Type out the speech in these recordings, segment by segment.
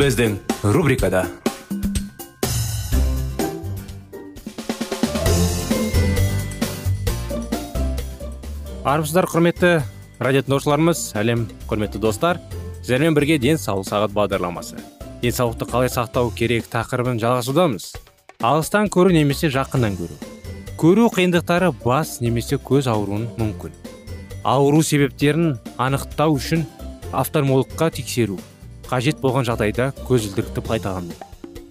Біздің рубрикада армысыздар құрметті радио тыңдаушыларымыз сәлем құрметті достар сіздермен бірге денсаулық сағат бағдарламасы. Денсаулықты қалай сақтау керек тақырыбын жалғасудамыз алыстан көру немесе жақыннан көру. Көру қиындықтары бас немесе көз ауруын мүмкін. Ауру себептерін анықтау үшін офтальмологқа тексеру. Қажет болған жағдайда көзілдірікті пайдалану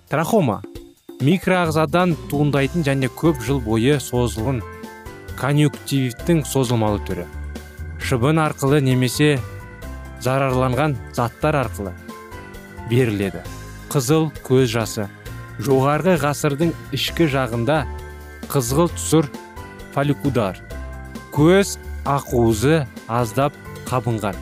трахома микроағзадан туындайтын және көп жыл бойы созылған конъюнктивтің созылмалы түрі. Шыбын арқылы немесе зарарланған заттар арқылы беріледі. Қызыл көз жасы жоғарғы ғасырдың ішкі жағында қызғылт түсір фолликудар көз ақуызы аздап қабынған.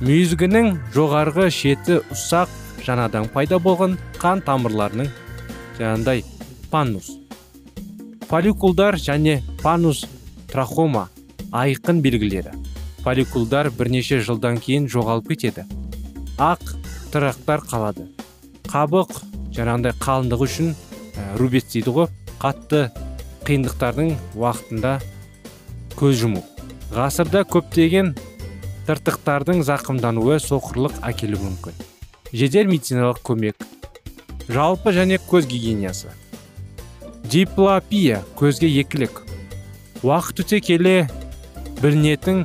Мүйізгінің жоғарғы шеті ұсақ жаңадан пайда болған қан тамырларының жаңағыдай панус фолликулдар және панус трахома айқын белгілері. Фолликулдар бірнеше жылдан кейін жоғалып кетеді. Ақ тырақтар қалады. Қабық жаңағыдай қалыңдығы үшін ә, рубец дейді ғой қатты қиындықтардың уақытында көз жұму. Ғасырда көптеген тыртықтардың зақымдануы соқырлық әкелуі мүмкін. Жедел медициналық көмек жалпы және көз гигиенасы. Диплопия көзге екілік. Уақыт өте келе білінетін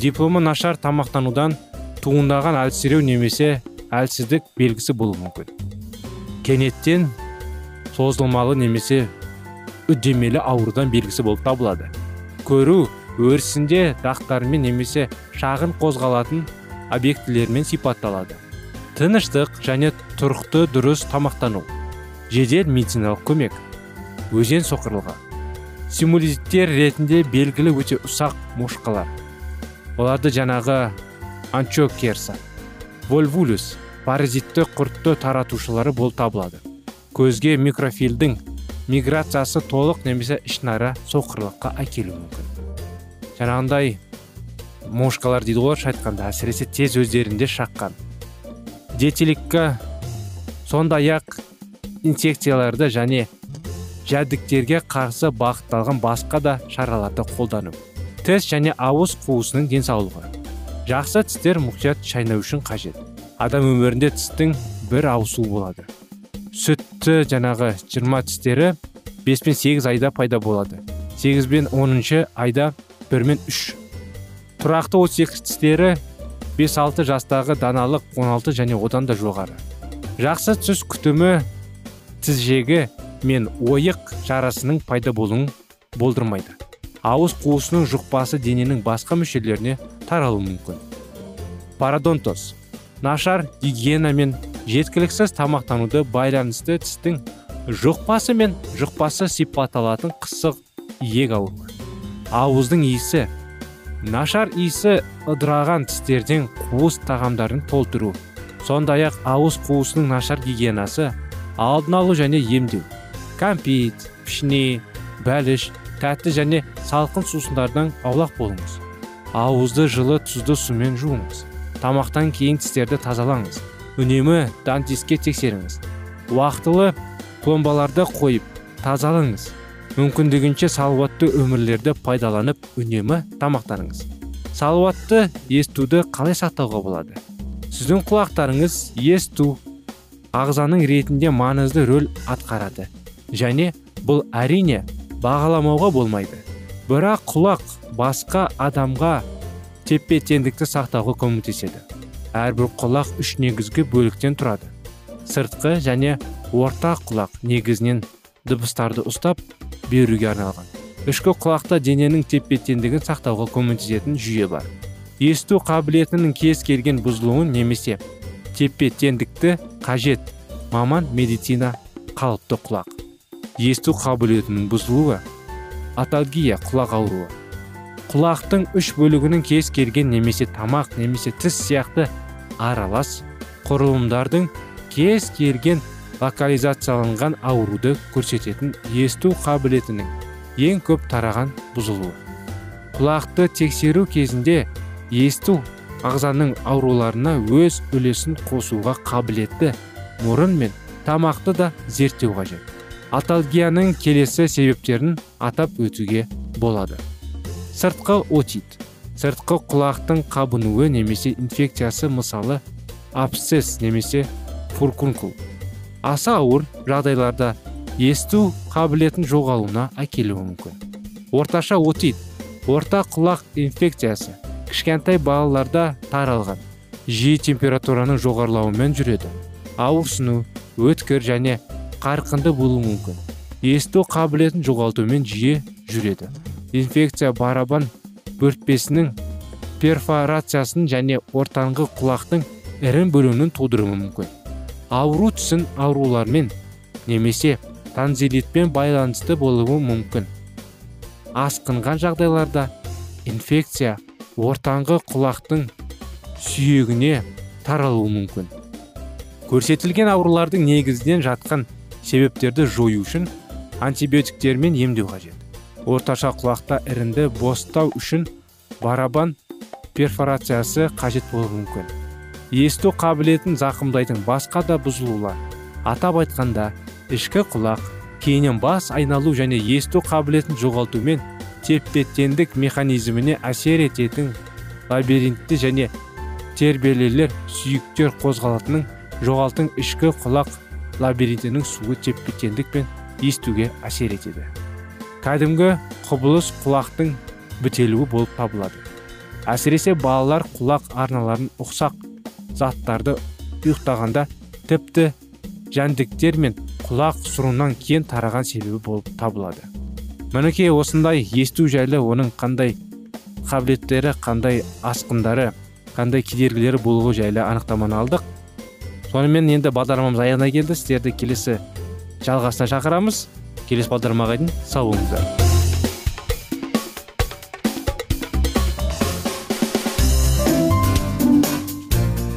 дипломы нашар тамақтанудан туындаған әлсіреу немесе әлсіздік белгісі болуы мүмкін. Кенеттен созылмалы немесе үдемелі аурудан белгісі болып табылады. Көру өрісінде дақтармен немесе шағын қозғалатын объектілермен сипатталады. Тыныштық және тұрықты дұрыс тамақтану. Жедел медициналық көмек. Өзен соқырлығы. Симулиттер ретінде белгілі өте ұсақ мошқалар. Оларды жаңағы анчокерса вольвулюс паразитті құртты таратушылары болып табылады. Көзге микрофильдің миграциясы толық немесе ішінара соқырлыққа әкелуі мүмкін. Жаңағындай мошқалар дейді ғой орысша айтқанда. Әсіресе тез өздерінде шаққан. Диетиликка сондай ақ инфекцияларды және жәдіктерге қарсы бағытталған басқа да шараларды қолдану. Тіс және ауыз қуысының денсаулығы. Жақсы тістер мұқият шайнау үшін қажет. Адам өмірінде тістің бір ауысуы болады. Сүтті жаңағы жиырма тістері 5 пен 8 айда пайда болады. 8 бен 10 айда 1 мен 3 тұрақты 32 тістері 5-6 жастағы даналық 16 және одан да жоғары. Жақсы түс күтімі тізжегі мен ойық жарасының пайда болуын болдырмайды. Ауыз қуысының жұқпасы дененің басқа мүшелеріне таралуы мүмкін. Парадонтоз. Нашар гигиена мен жеткіліксіз тамақтануды байланысты тістің жұқпасы мен жұқпасы сипатталатын қысық иек ауруы ауыздың иісі нашар иісі ыдыраған тістерден қуыс тағамдарын толтыру сондай ақ ауыз қуысының нашар гигиенасы алдын алу және емдеу кәмпит пішне бәліш тәтті және салқын сусындардан аулақ болыңыз. Ауызды жылы тұзды сумен жуыңыз. Тамақтан кейін тістерді тазалаңыз. Үнемі дантистке тексеріңіз. Уақытылы пломбаларды қойып тазалаңыз мүмкіндігінше салауатты өмірлерді пайдаланып үнемі тамақтаныңыз. Салауатты естуді қалай сақтауға болады? Сіздің құлақтарыңыз есту ағзаның ретінде маңызды рөл атқарады. Және бұл әрине бағаламауға болмайды. Бірақ құлақ басқа адамға тепе теңдікті сақтауға көмектеседі. Әрбір құлақ үш негізгі бөліктен тұрады. Сыртқы және орта құлақ негізінен дыбыстарды ұстап беруге арналған. Ішкі құлақта дененің тепе теңдігін сақтауға көмектесетін жүйе бар. Есту қабілетінің кез келген бұзылуын немесе тепе теңдікті қажет маман медицина қалыпты құлақ. Есту қабілетінің бұзылуы аталгия құлақ ауруы. Құлақтың үш бөлігінің кез келген немесе тамақ немесе тіс сияқты аралас құрылымдардың кез келген локализацияланған ауруды көрсететін есту қабілетінің ең көп тараған бұзылуы. Құлақты тексеру кезінде есту ағзаның ауруларына өз үлесін қосуға қабілетті мұрын мен тамақты да зерттеу қажет. Аталгияның келесі себептерін атап өтуге болады. Сыртқы отит. Сыртқы құлақтың қабынуы немесе инфекциясы мысалы абсцесс немесе фуркункул. Аса ауыр жағдайларда есту қабілетін жоғалуына әкелуі мүмкін. Орташа отит орта құлақ инфекциясы кішкентай балаларда таралған жиі температураның жоғарылауымен жүреді ауырсыну өткір және қарқынды болуы мүмкін. Есту қабілетін жоғалтумен жиі жүреді. Инфекция барабан бөртпесінің перфорациясын және ортаңғы құлақтың ірін бөлуінің тудыруы мүмкін. Ауру түсін аурулармен немесе танзилитпен байланысты болуы мүмкін. Асқынған жағдайларда инфекция ортаңғы құлақтың сүйегіне таралуы мүмкін. Көрсетілген аурулардың негізінен жатқан себептерді жою үшін антибиотиктермен емдеу қажет. Орташа құлақта ірінді бостау үшін барабан перфорациясы қажет болуы мүмкін. Есту қабілетін зақымдайтын басқа да бұзылулар. Атап айтқанда ішкі құлақ кейіннен бас айналу және есту қабілетін жоғалтумен тепе теңдік механизміне әсер ететін лабиринтті және тербелелер сүйіктер қозғалатынын жоғалтың ішкі құлақ лабиринтінің суы тепе теңдік естуге әсер етеді. Кәдімгі құбылыс құлақтың бітелуі болып табылады. Әсіресе балалар құлақ арналарын ұқсақ заттарды ұйықтағанда тіпті жәндіктер мен құлақ сұрынан кен тараған себебі болып табылады. Мінекей осындай есту жайлы оның қандай қабілеттері қандай асқындары қандай кедергілері болуы жайлы анықтаманы алдық. Сонымен енді бағдарламамыз аяғына келді. Сіздерді келесі жалғасына шақырамыз. Келесі бағдарламаға дейін сау болыңыздар.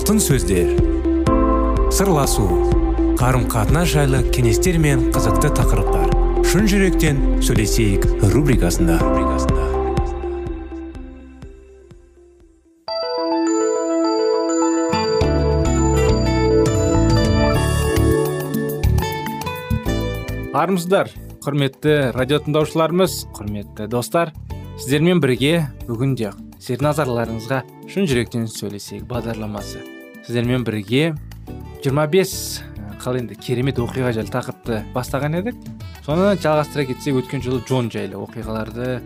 Алтын сөздер. Сырласу қарым қатынас жайлы кеңестер мен қызықты тақырыптар. Шын жүректен сөйлесейік рубрикасында. Армысыздар құрметті радио тыңдаушыларымыз құрметті достар сіздермен бірге бүгін де сіздердің назарларыңызға шын жүректен сөйлесейік бағдарламасы. Сіздермен бірге 25 қалай енді керемет оқиға жайлы тақырыпты бастаған едік. Соны жалғастыра кетсек өткен жылы джон жайлы оқиғаларды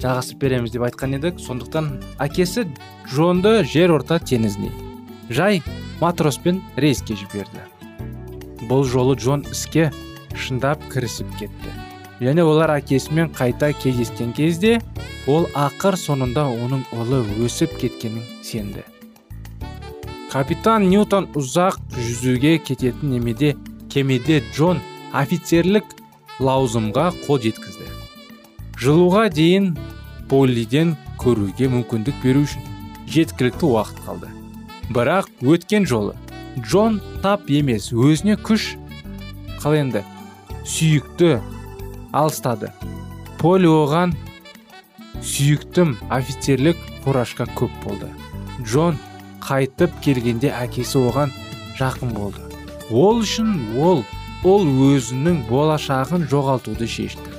жалғастырып береміз деп айтқан едік. Сондықтан әкесі джонды жер орта теңізіне жай матроспен рейске жіберді. Бұл жолы джон іске шындап кірісіп кетті. Және олар әкесімен қайта кездескен кезде ол ақыр соңында оның ұлы өсіп кеткенін сенді. Капитан ньютон ұзақ жүзуге кететін немеде кемеде джон офицерлік лаузымға қол жеткізді. Жылуға дейін поллиден көруге мүмкіндік беру үшін жеткілікті уақыт қалды. Бірақ өткен жолы джон тап емес өзіне күш. Қалай енді? Сүйікті алыстады. Поли оған сүйіктім офицерлік фуражка көп болды. Джон қайтып келгенде әкесі оған жақын болды. Ол үшін ол ол өзінің болашағын жоғалтуды шешті.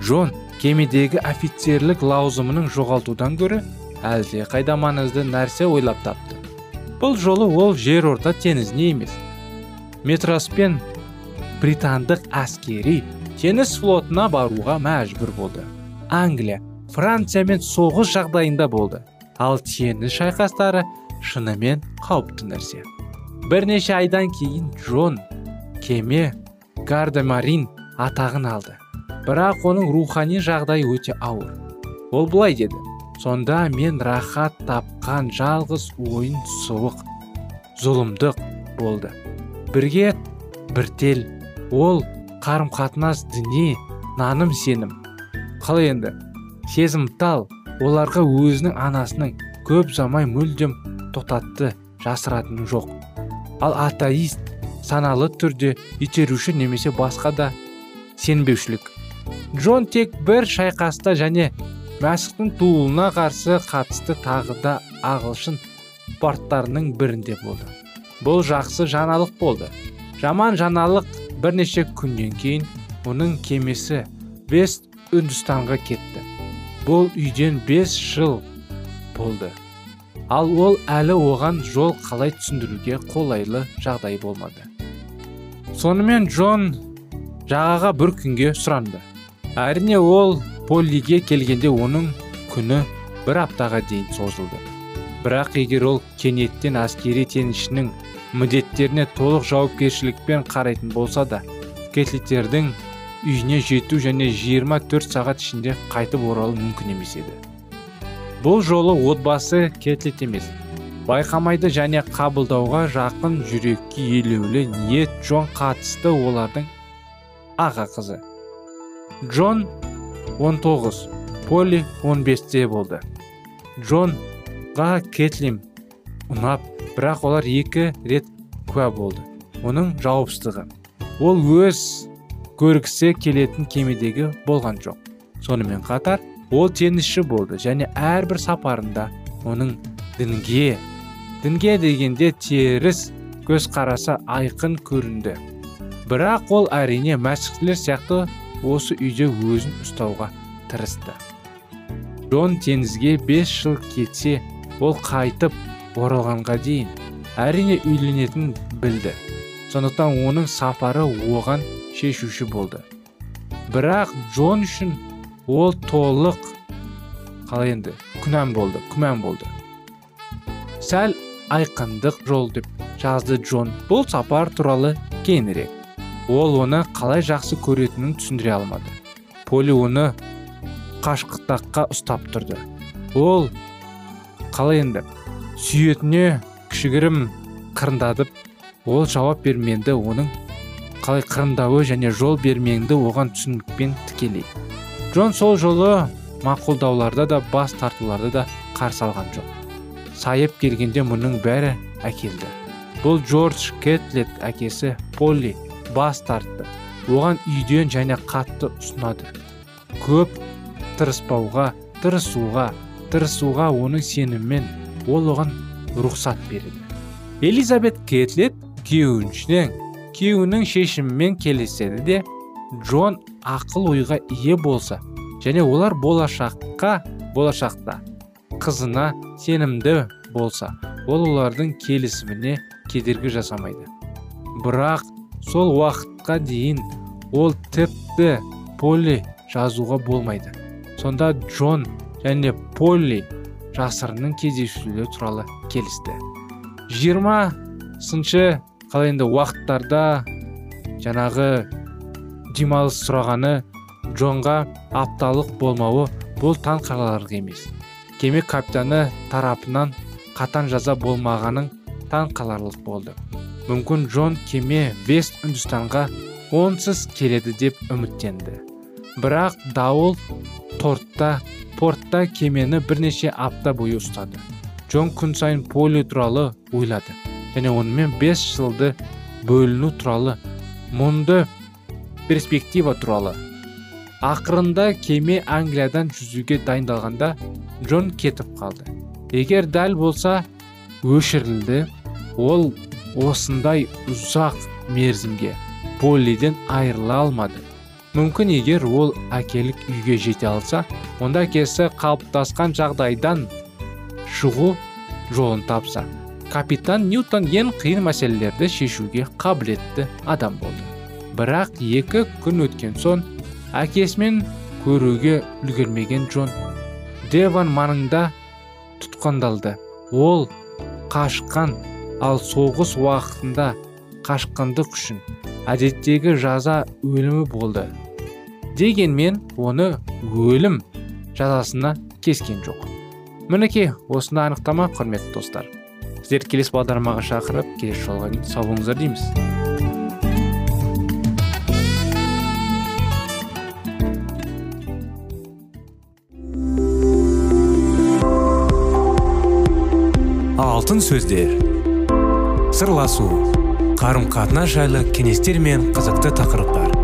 Джон кемедегі офицерлік лаузымының жоғалтудан гөрі әлде қайда маңызды нәрсе ойлап тапты. Бұл жолы ол жер орта теңізіне емес метроспен британдық әскери теңіз флотына баруға мәжбүр болды. Англия франциямен соғыс жағдайында болды. Ал теңіз шайқастары шынымен қауіпті нәрсе. Бірнеше айдан кейін джон кеме гардемарин атағын алды. Бірақ оның рухани жағдайы өте ауыр. Ол былай деді. Сонда мен рахат тапқан жалғыз ойын суық зұлымдық болды. Бірге біртел ол қарым қатынас діни наным сенім қалай енді? Сезімтал оларға өзінің анасының көп замай мүлдем тоқтатты жасыратыны жоқ. Ал атеист саналы түрде итеруші немесе басқа да сенбеушілік. Джон тек бір шайқаста және мәсіхтің туылына қарсы қатысты тағы да ағылшын порттарының бірінде болды. Бұл жақсы жаңалық болды. Жаман жаңалық бірнеше күннен кейін оның кемесі вест үндістанға кетті. Бұл үйден бес жыл болды. Ал ол әлі оған жол қалай түсіндіруге қолайлы жағдай болмады. Сонымен джон жағаға бір күнге сұранды. Әрине ол поллиге келгенде оның күні бір аптаға дейін созылды. Бірақ егер ол кенеттен әскери теңізшінің міндеттеріне толық жауапкершілікпен қарайтын болса да кетлиттердің үйіне жету және 24 сағат ішінде қайтып оралу мүмкін емес еді. Бұл жолы отбасы кетлит емес байқамайды және қабылдауға жақын жүрекке елеулі ниет джон қатысты олардың аға қызы. Джон 19 поли 15-те болды. Джонға кетлим ұнап бірақ олар екі рет куә болды. Оның жауапсыздығы. Ол өз көргісі келетін кемедегі болған жоқ. Сонымен қатар ол теңізші болды және әрбір сапарында оның дінге дінге дегенде теріс көзқарасы айқын көрінді. Бірақ ол әрине мәсіхтілер сияқты осы үйде өзін ұстауға тырысты. Джон теңізге бес жыл кетсе ол қайтып оралғанға дейін әрине үйленетінін білді. Сондықтан оның сапары оған шешуші болды. Бірақ джон үшін ол толық қалай енді күнәм болды күмән болды. Сәл айқындық жол деп жазды джон. Бұл сапар туралы кейінірек. Ол оны қалай жақсы көретінін түсіндіре алмады. Поли оны қашқықтаққа ұстап тұрды. Ол қалай енді сүйетіне кішігірім қырындадып ол жауап берменді оның қалай қырындауы және жол бермеңді оған түсінікпен тікелей. Джон сол жолы мақұлдауларда да бас тартуларды да қарсы алған жоқ. Сайып келгенде мұның бәрі әкелді. Бұл джордж кетлет әкесі полли бас тартты. Оған үйден және қатты ұсынады. Көп тырыспауға тырысуға тырысуға оның сеніммен ол оған рұқсат береді элизабет кетлет күйеуінен күйеуінің шешімімен келіседі де джон ақыл ойға ие болса және олар болашаққа болашақта қызына сенімді болса ол олардың келісіміне кедергі жасамайды. Бірақ сол уақытқа дейін ол тіпті полли жазуға болмайды. Сонда джон және полли жасырының кездесулері туралы келісті. жиырмасыншы қалай енді уақыттарда жаңағы демалыс сұрағаны джонға апталық болмауы бұл таң қаларлық емес. Кеме капитаны тарапынан қатан жаза болмағаның таң қаларлық болды. Мүмкін джон кеме вест үндістанға онсыз келеді деп үміттенді. Бірақ дауыл тортта портта кемені бірнеше апта бойы ұстады. Джон күн сайын поли туралы ойлады және онымен бес жылды бөліну туралы мұнды перспектива туралы. Ақырында кеме англиядан жүзуге дайындалғанда джон кетіп қалды. Егер дәл болса өшірілді ол осындай ұзақ мерзімге поллиден айырыла алмады. Мүмкін егер ол әкелік үйге жете алса онда әкесі қалыптасқан жағдайдан шығу жолын тапса капитан ньютон ең қиын мәселелерді шешуге қабілетті адам болды. Бірақ екі күн өткен соң әкесімен көруге үлгермеген джон деван маңында тұтқындалды. Ол қашқан ал соғыс уақытында қашқындық үшін әдеттегі жаза өлімі болды. Дегенмен оны өлім жазасына кескен жоқ. Мінекей осындай анықтама құрметті достар. Сіздерді келесі бағдарламаға шақырып келесі жолға дейін сау болыңыздар дейміз. Алтын сөздер. Сырласу. Қарым қатынас жайлы кеңестер мен қызықты тақырыптар.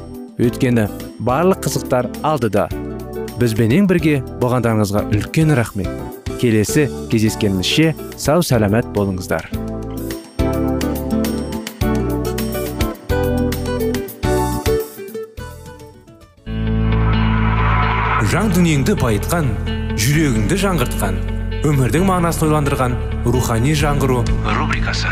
Өйткені барлық қызықтар алдыда. Бізбенен бірге болғандарыңызға үлкен рахмет. Келесі кездескенімізше сау сәлемет болыңыздар. Жан дүниеңді байытқан жүрегіңді жаңғыртқан өмірдің мағынасын ойландырған рухани жаңғыру рубрикасы.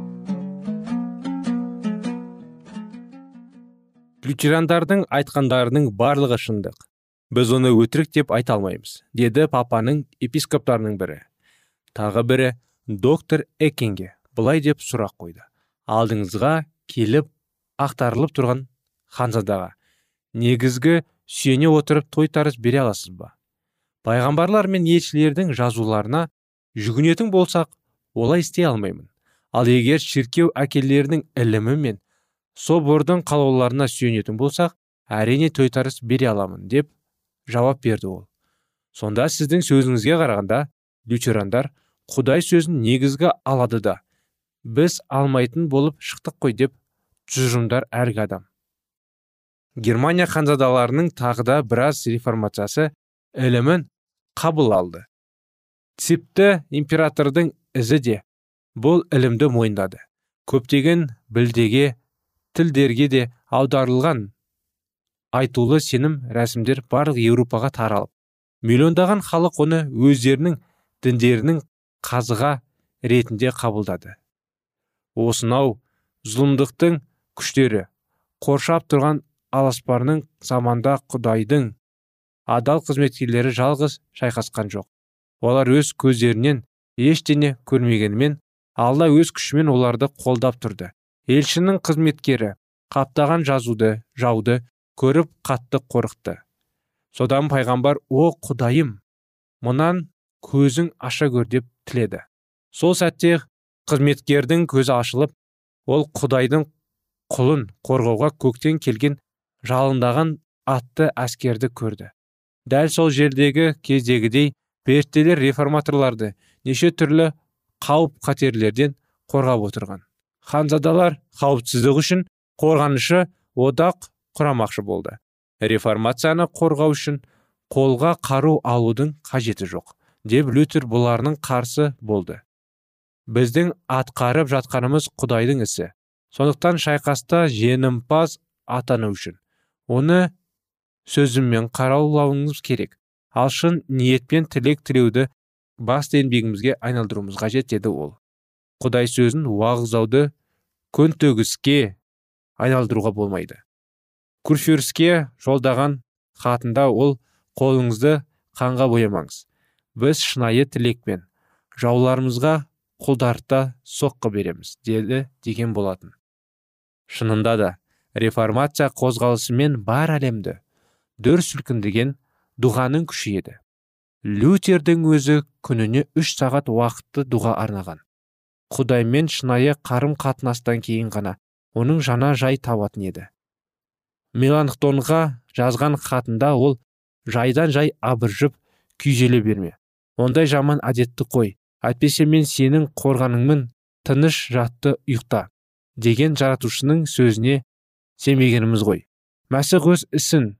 Лютерандардың айтқандарының барлығы шындық. Біз оны өтірік деп айта алмаймыз деді папаның епископтарының бірі. Тағы бірі доктор эккенге былай деп сұрақ қойды. Алдыңызға келіп ақтарылып тұрған ханзадаға негізгі сүйене отырып тойтарыс бере аласыз ба? Пайғамбарлар мен елшілердің жазуларына жүгінетін болсақ олай істей алмаймын. Ал егер шіркеу әкелерінің ілімі мен собордың қалауларына сүйенетін болсақ әрине тойтарыс бере аламын деп жауап берді ол. Сонда сіздің сөзіңізге қарағанда лютерандар құдай сөзін негізгі алады да біз алмайтын болып шықтық қой деп тұжырымдар әргі адам. Германия ханзадаларының тағы да біраз реформациясы ілімін қабыл алды. Типті императордың ізі де бұл ілімді мойындады. Көптеген білдеге тілдерге де аударылған айтулы сенім рәсімдер барлық еуропаға таралып миллиондаған халық оны өздерінің діндерінің қазыға ретінде қабылдады. Осынау зұлымдықтың күштері қоршап тұрған аласпарының заманда құдайдың адал қызметкерлері жалғыз шайқасқан жоқ. Олар өз көздерінен ештеңе көрмегенімен алла өз күшімен оларды қолдап тұрды. Елшінің қызметкері қаптаған жазуды жауды көріп қатты қорықты. Содан пайғамбар о құдайым мұнан көзің аша көр деп тіледі. Сол сәтте қызметкердің көзі ашылып ол құдайдың құлын қорғауға көктен келген жалындаған атты әскерді көрді. Дәл сол жердегі кездегідей періштелер реформаторларды неше түрлі қауіп қатерлерден қорғап отырған. Ханзадалар қауіпсіздік үшін қорғанышы одақ құрамақшы болды. Реформацияны қорғау үшін қолға қару алудың қажеті жоқ деп лютер бұларның қарсы болды. Біздің атқарып жатқанымыз құдайдың ісі. Сондықтан шайқаста жеңімпаз атану үшін оны сөзіммен қараулауыңыз керек. Ал шын ниетпен тілек тілеуді басты еңбегімізге айналдыруымыз қажет деді ол. Құдай сөзін уағыздауды көнтөгіске айналдыруға болмайды. Курфюрске жолдаған хатында ол қолыңызды қанға боямаңыз. Біз шынайы тілекпен жауларымызға құлдарта соққы береміз деді деген болатын. Шынында да реформация қозғалысымен бар әлемді дүр сілкіндеген дұғаның күші еді. Лютердің өзі күніне үш сағат уақытты дұға арнаған. Құдаймен шынайы қарым қатынастан кейін ғана оның жана жай табатын еді. Меланхтонға жазған хатында ол жайдан жай абыржып күйзеле берме. Ондай жаман әдетті қой әйтпесе мен сенің қорғаныңмын тыныш жатты ұйықта деген жаратушының сөзіне сенбегеніміз ғой. Мәсіх өз ісін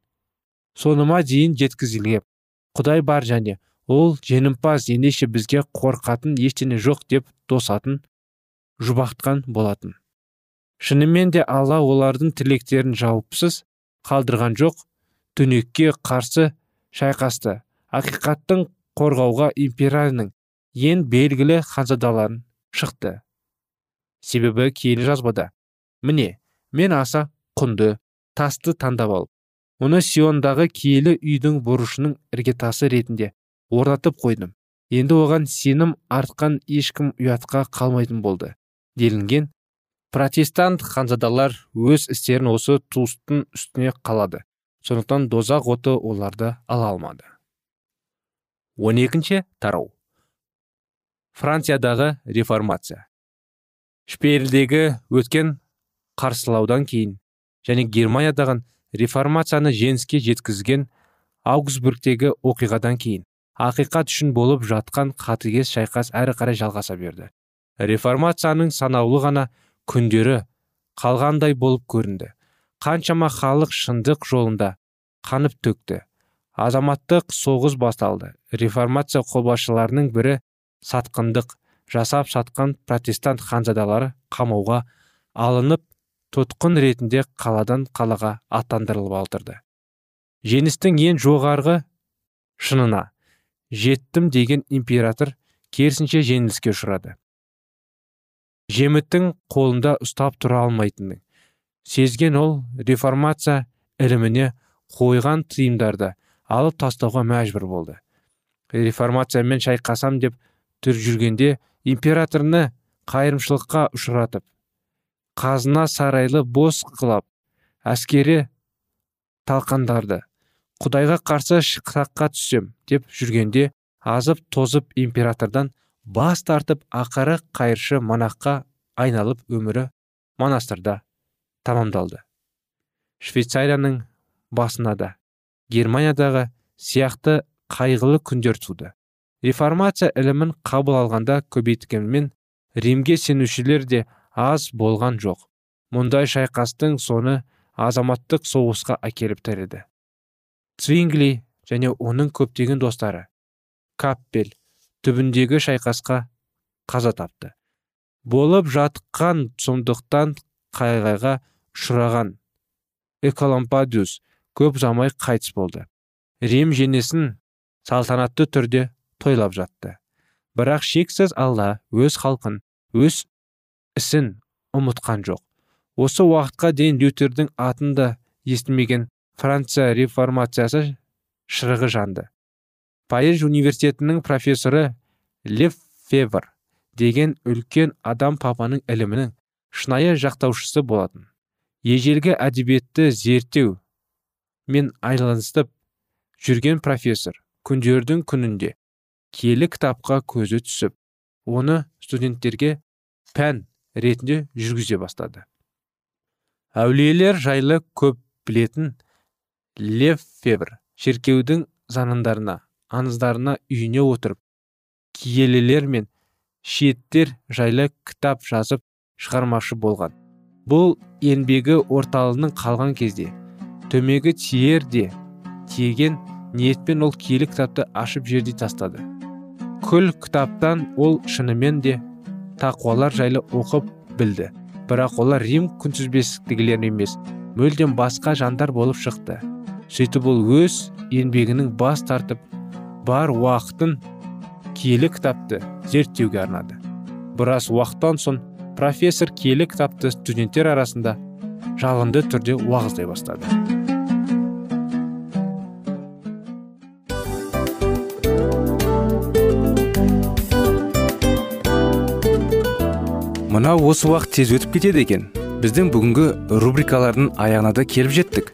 соныма дейін жеткізілген құдай бар және ол жеңімпаз ендеше бізге қорқатын ештеңе жоқ деп тосатын жұбақтқан болатын. Шынымен де алла олардың тілектерін жауапсыз қалдырған жоқ түнекке қарсы шайқасты. Ақиқаттың қорғауға империяның ең белгілі ханзадаларын шықты. Себебі киелі жазбада міне мен аса құнды тасты таңдап алып оны сиондағы киелі үйдің бұрышының іргетасы ретінде орнатып қойдым. Енді оған сенім артқан ешкім ұятқа қалмайтын болды делінген протестант ханзадалар өз істерін осы туыстың үстіне қалады. Сондықтан дозақ оты оларды ала алмады. Он екінші тарау. Франциядағы реформация. Шпейлдегі өткен қарсылаудан кейін және германиядағы реформацияны жеңіске жеткізген аугсбургтегі оқиғадан кейін ақиқат үшін болып жатқан қатыгез шайқас әрі қарай жалғаса берді. Реформацияның санаулы ғана күндері қалғандай болып көрінді. Қаншама халық шындық жолында қанып төкті. Азаматтық соғыс басталды. Реформация қолбасшыларының бірі сатқындық жасап сатқан протестант ханзадалары қамауға алынып тұтқын ретінде қаладан қалаға аттандырылып алдырды. Жеңістің ең жоғарғы шынына жеттім деген император керісінше жеңіліске ұшырады. Жеміттің қолында ұстап тұра алмайтынын сезген ол реформация іліміне қойған тыйымдарды алып тастауға мәжбүр болды. Реформациямен шайқасам деп түр жүргенде императорны қайырымшылыққа ұшыратып қазына сарайлы бос қылап әскері талқандарды құдайға қарсы шықсаққа түссем деп жүргенде азып тозып императордан бас тартып ақыры қайыршы монахқа айналып өмірі монастырда тамамдалды швейцарияның басына да германиядағы сияқты қайғылы күндер туды. Реформация ілімін қабыл алғанда көбейткенмен римге сенушілер де аз болған жоқ. Мұндай шайқастың соны азаматтық соғысқа әкеліп тіреді цвингли және оның көптеген достары каппель түбіндегі шайқасқа қаза тапты. Болып жатқан сондықтан қайғайға ұшыраған эколампадиус көп замай қайтыс болды. Рим женесін салтанатты түрде тойлап жатты. Бірақ шексіз алла өз халқын өз ісін ұмытқан жоқ. Осы уақытқа дейін лютердің атын да естімеген франция реформациясы шырығы жанды. Париж университетінің профессоры лев февр деген үлкен адам папаның ілімінің шынайы жақтаушысы болатын. Ежелгі әдебиетті зерттеу мен айланыстып жүрген профессор күндердің күнінде келі кітапқа көзі түсіп оны студенттерге пән ретінде жүргізе бастады. Әулиелер жайлы көп білетін лев февр шеркеудің заңдарына аңыздарына үйіне отырып киелілер мен шиеттер жайлы кітап жазып шығармашы болған. Бұл еңбегі орталығының қалған кезде төмегі тиер де тиеген ниетпен ол киелі кітапты ашып жердей тастады. Күл кітаптан ол шынымен де тақуалар жайлы оқып білді. Бірақ олар рим күнтізбесіндегілер емес мүлдем басқа жандар болып шықты. Сөйтіп ол өз еңбегінің бас тартып бар уақытын киелі кітапты зерттеуге арнады. Біраз уақыттан соң профессор киелі кітапты студенттер арасында жалынды түрде уағыздай бастады. Мынау осы уақыт тез өтіп кетеді екен. Біздің бүгінгі рубрикалардың аяғына да келіп жеттік.